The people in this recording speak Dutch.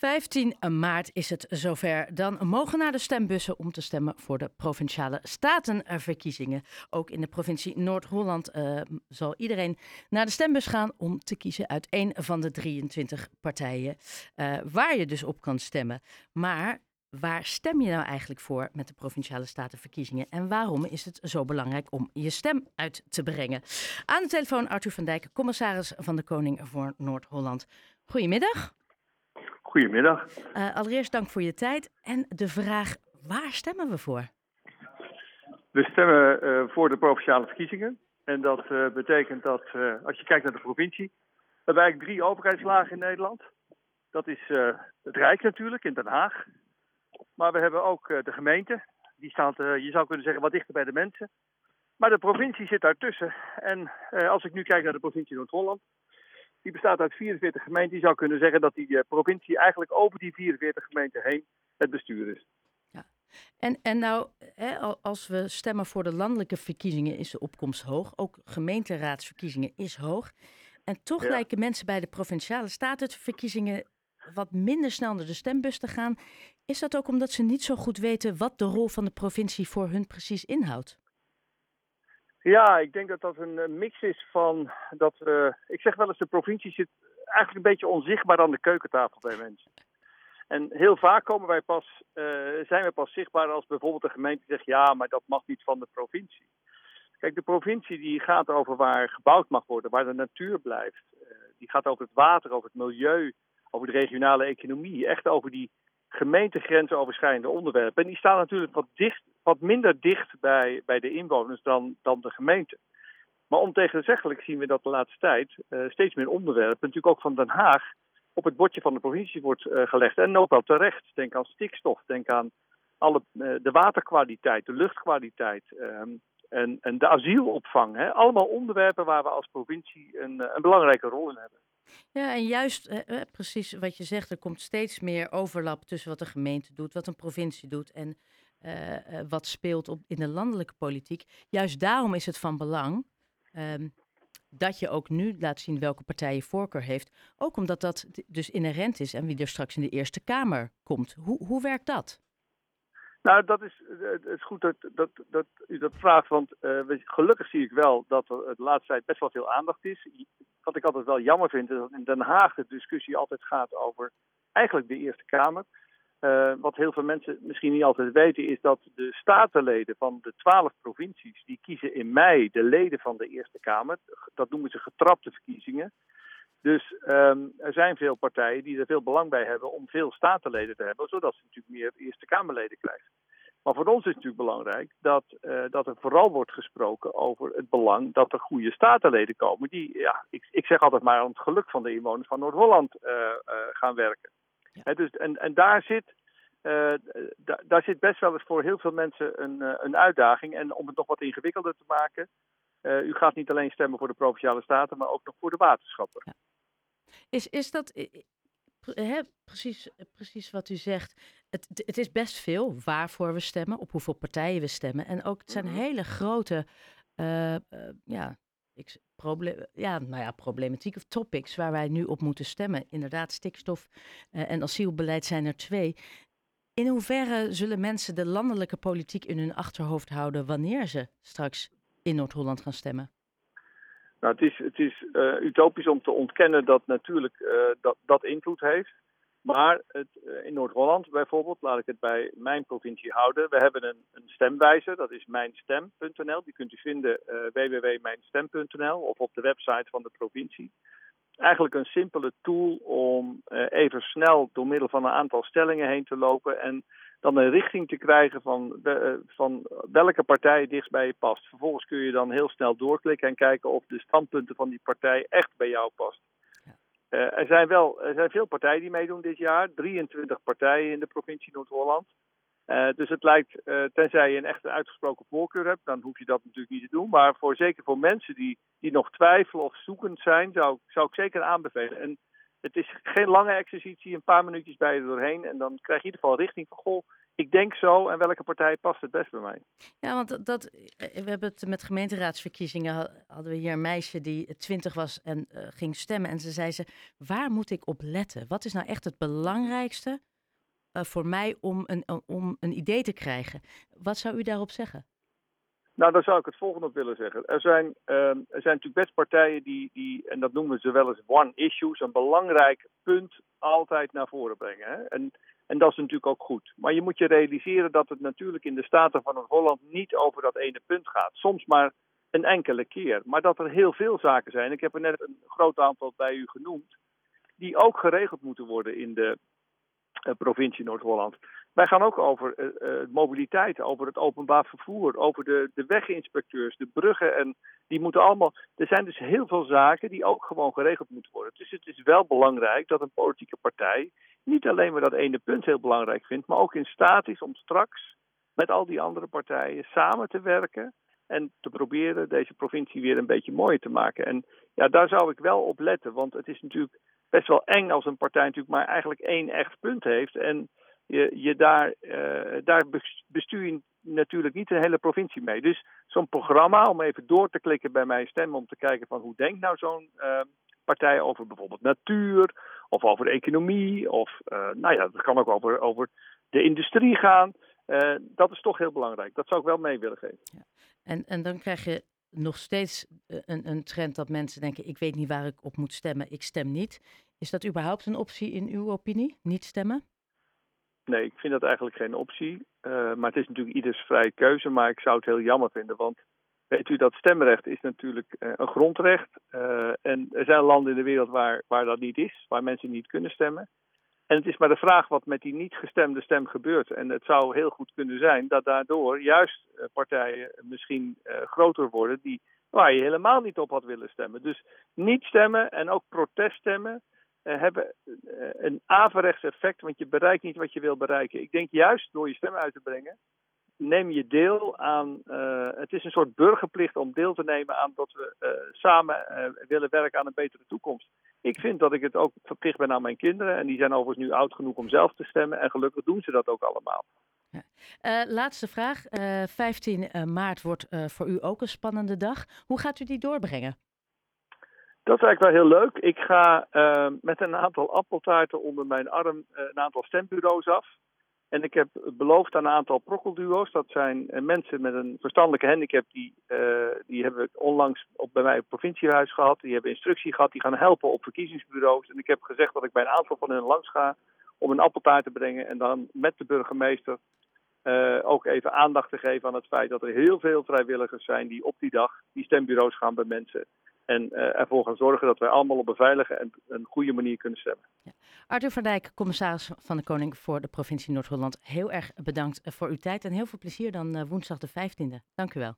15 maart is het zover. Dan mogen naar de stembussen om te stemmen voor de provinciale statenverkiezingen. Ook in de provincie Noord-Holland uh, zal iedereen naar de stembus gaan om te kiezen uit een van de 23 partijen uh, waar je dus op kan stemmen. Maar waar stem je nou eigenlijk voor met de provinciale statenverkiezingen en waarom is het zo belangrijk om je stem uit te brengen? Aan de telefoon Arthur van Dijk, commissaris van de Koning voor Noord-Holland. Goedemiddag. Goedemiddag. Uh, allereerst dank voor je tijd. En de vraag, waar stemmen we voor? We stemmen uh, voor de provinciale verkiezingen. En dat uh, betekent dat, als je kijkt naar de provincie, we hebben eigenlijk drie overheidslagen in Nederland. Dat is het Rijk natuurlijk, in Den Haag. Maar we hebben ook de gemeente. Die staat, je zou kunnen zeggen, wat dichter bij de mensen. Maar de provincie zit daartussen. En als ik nu kijk naar de provincie Noord-Holland, die bestaat uit 44 gemeenten. Je zou kunnen zeggen dat die uh, provincie eigenlijk over die 44 gemeenten heen het bestuur is. Ja. En, en nou, hè, als we stemmen voor de landelijke verkiezingen is de opkomst hoog. Ook gemeenteraadsverkiezingen is hoog. En toch lijken mensen bij de provinciale statenverkiezingen wat minder snel naar de stembus te gaan. Is dat ook omdat ze niet zo goed weten wat de rol van de provincie voor hun precies inhoudt? Ja, ik denk dat dat een mix is van dat we. Ik zeg wel eens, de provincie zit eigenlijk een beetje onzichtbaar aan de keukentafel bij mensen. En heel vaak komen wij pas, uh, zijn we pas zichtbaar als bijvoorbeeld de gemeente zegt ja, maar dat mag niet van de provincie. Kijk, de provincie die gaat over waar gebouwd mag worden, waar de natuur blijft. Die gaat over het water, over het milieu, over de regionale economie. Echt over die gemeentegrenzen overschrijdende onderwerpen. En die staan natuurlijk wat, dicht, wat minder dicht bij, bij de inwoners dan, dan de gemeente. Maar ontegenzeggelijk zien we dat de laatste tijd uh, steeds meer onderwerpen, natuurlijk ook van Den Haag, op het bordje van de provincie wordt uh, gelegd. En ook wel terecht. Denk aan stikstof, denk aan alle, uh, de waterkwaliteit, de luchtkwaliteit ehm, en, en de asielopvang. Hè? Allemaal onderwerpen waar we als provincie een, een belangrijke rol in hebben. Ja, en juist eh, precies wat je zegt, er komt steeds meer overlap tussen wat de gemeente doet, wat een provincie doet en uh, wat speelt op, in de landelijke politiek. Juist daarom is het van belang um, dat je ook nu laat zien welke partij je voorkeur heeft. Ook omdat dat dus inherent is en wie er straks in de Eerste Kamer komt. Hoe, hoe werkt dat? Nou, dat is, het is goed dat, dat, dat u dat vraagt, want uh, gelukkig zie ik wel dat er de laatste tijd best wel veel aandacht is. Wat ik altijd wel jammer vind, is dat in Den Haag de discussie altijd gaat over eigenlijk de Eerste Kamer. Uh, wat heel veel mensen misschien niet altijd weten, is dat de statenleden van de twaalf provincies, die kiezen in mei de leden van de Eerste Kamer. Dat noemen ze getrapte verkiezingen. Dus um, er zijn veel partijen die er veel belang bij hebben om veel statenleden te hebben, zodat ze natuurlijk meer Eerste Kamerleden krijgen. Voor ons is het natuurlijk belangrijk dat, uh, dat er vooral wordt gesproken over het belang dat er goede statenleden komen. Die, ja, ik, ik zeg altijd maar aan het geluk van de inwoners van Noord-Holland uh, uh, gaan werken. Ja. He, dus, en, en daar zit, da, daar zit best wel eens voor heel veel mensen een, een uitdaging. En om het nog wat ingewikkelder te maken, u gaat niet alleen stemmen voor de provinciale staten, maar ook nog voor de waterschappen. Ja. Is, is dat precies, precies wat u zegt? Het, het is best veel waarvoor we stemmen, op hoeveel partijen we stemmen. En ook het zijn hele grote uh, uh, ja, ik, proble ja, nou ja, problematiek of topics waar wij nu op moeten stemmen. Inderdaad, stikstof uh, en asielbeleid zijn er twee. In hoeverre zullen mensen de landelijke politiek in hun achterhoofd houden wanneer ze straks in Noord-Holland gaan stemmen? Nou, het is, het is uh, utopisch om te ontkennen dat natuurlijk uh, dat, dat invloed heeft. Maar het, uh, in Noord-Holland bijvoorbeeld, laat ik het bij mijn provincie houden. We hebben een, een stemwijzer, dat is mijnstem.nl. Die kunt u vinden www.mijnstem.nl of op de website van de provincie. Eigenlijk een simpele tool om even snel door middel van een aantal stellingen heen te lopen en dan een richting te krijgen van, de, van welke partij dichtst bij je past. Vervolgens kun je dan heel snel doorklikken en kijken of de standpunten van die partij echt bij jou past. Ja. Uh, er, zijn wel, er zijn veel partijen die meedoen dit jaar, 23 partijen in de provincie Noord-Holland. Uh, dus het lijkt, uh, tenzij je een echt uitgesproken voorkeur hebt, dan hoef je dat natuurlijk niet te doen. Maar voor, zeker voor mensen die, die nog twijfelen of zoekend zijn, zou, zou ik zeker aanbevelen. En het is geen lange exercitie, een paar minuutjes bij je doorheen. En dan krijg je in ieder geval richting van, goh, ik denk zo en welke partij past het best bij mij. Ja, want dat, we hebben het met gemeenteraadsverkiezingen, hadden we hier een meisje die twintig was en ging stemmen. En ze zei ze, waar moet ik op letten? Wat is nou echt het belangrijkste voor mij om een, om een idee te krijgen? Wat zou u daarop zeggen? Nou, daar zou ik het volgende op willen zeggen. Er zijn, uh, er zijn natuurlijk best partijen die, die, en dat noemen ze wel eens one issues, een belangrijk punt altijd naar voren brengen. Hè? En, en dat is natuurlijk ook goed. Maar je moet je realiseren dat het natuurlijk in de Staten van Holland niet over dat ene punt gaat. Soms maar een enkele keer. Maar dat er heel veel zaken zijn. Ik heb er net een groot aantal bij u genoemd. Die ook geregeld moeten worden in de uh, provincie Noord-Holland. Wij gaan ook over uh, mobiliteit, over het openbaar vervoer, over de, de weginspecteurs, de bruggen. En die moeten allemaal. Er zijn dus heel veel zaken die ook gewoon geregeld moeten worden. Dus het is wel belangrijk dat een politieke partij niet alleen maar dat ene punt heel belangrijk vindt, maar ook in staat is om straks met al die andere partijen samen te werken en te proberen deze provincie weer een beetje mooier te maken. En ja, daar zou ik wel op letten, want het is natuurlijk best wel eng als een partij natuurlijk maar eigenlijk één echt punt heeft. En je, je daar, uh, daar bestuur je natuurlijk niet een hele provincie mee. Dus zo'n programma, om even door te klikken bij mijn stem, om te kijken van hoe denkt nou zo'n uh, partij over bijvoorbeeld natuur, of over economie, of uh, nou ja, dat kan ook over, over de industrie gaan. dat is toch heel belangrijk. Dat zou ik wel mee willen geven. Ja. En, en dan krijg je nog steeds een, een trend dat mensen denken: ik weet niet waar ik op moet stemmen, ik stem niet. Is dat überhaupt een optie in uw opinie, niet stemmen? Nee, ik vind dat eigenlijk geen optie. Uh, maar het is natuurlijk ieders vrije keuze. Maar ik zou het heel jammer vinden. Want weet u, dat stemrecht is natuurlijk uh, een grondrecht. Uh, en er zijn landen in de wereld waar, waar dat niet is. Waar mensen niet kunnen stemmen. En het is maar de vraag wat met die niet gestemde stem gebeurt. En het zou heel goed kunnen zijn dat daardoor juist partijen misschien groter worden. Die, waar je helemaal niet op had willen stemmen. Dus niet stemmen en ook protest stemmen hebben uh, een averechts effect, want je bereikt niet wat je wil bereiken. Ik denk juist door je stem uit te brengen, neem je deel aan. Uh, het is een soort burgerplicht om deel te nemen aan dat we samen willen werken aan een betere toekomst. Ik vind dat ik het ook verplicht ben aan mijn kinderen. En die zijn overigens nu oud genoeg om zelf te stemmen. En gelukkig doen ze dat ook allemaal. Ja. Laatste vraag. Uh, 15 maart wordt voor u ook een spannende dag. Hoe gaat u die doorbrengen? Dat is eigenlijk wel heel leuk. Ik ga uh, met een aantal appeltaarten onder mijn arm uh, een aantal stembureaus af. En ik heb beloofd aan een aantal prokkelduo's. Dat zijn uh, mensen met een verstandelijke handicap. Die, die hebben onlangs op, bij mij op provinciehuis gehad. Die hebben instructie gehad. Die gaan helpen op verkiezingsbureaus. En ik heb gezegd dat ik bij een aantal van hen langs ga. Om een appeltaart te brengen. En dan met de burgemeester ook even aandacht te geven aan het feit dat er heel veel vrijwilligers zijn. Die op die dag die stembureaus gaan bij mensen. En uh, ervoor gaan zorgen dat wij allemaal op een veilige en een goede manier kunnen stemmen. Ja. Arthur van Dijk, commissaris van de Koning voor de provincie Noord-Holland. Heel erg bedankt voor uw tijd en heel veel plezier dan uh, woensdag de 15e. Dank u wel.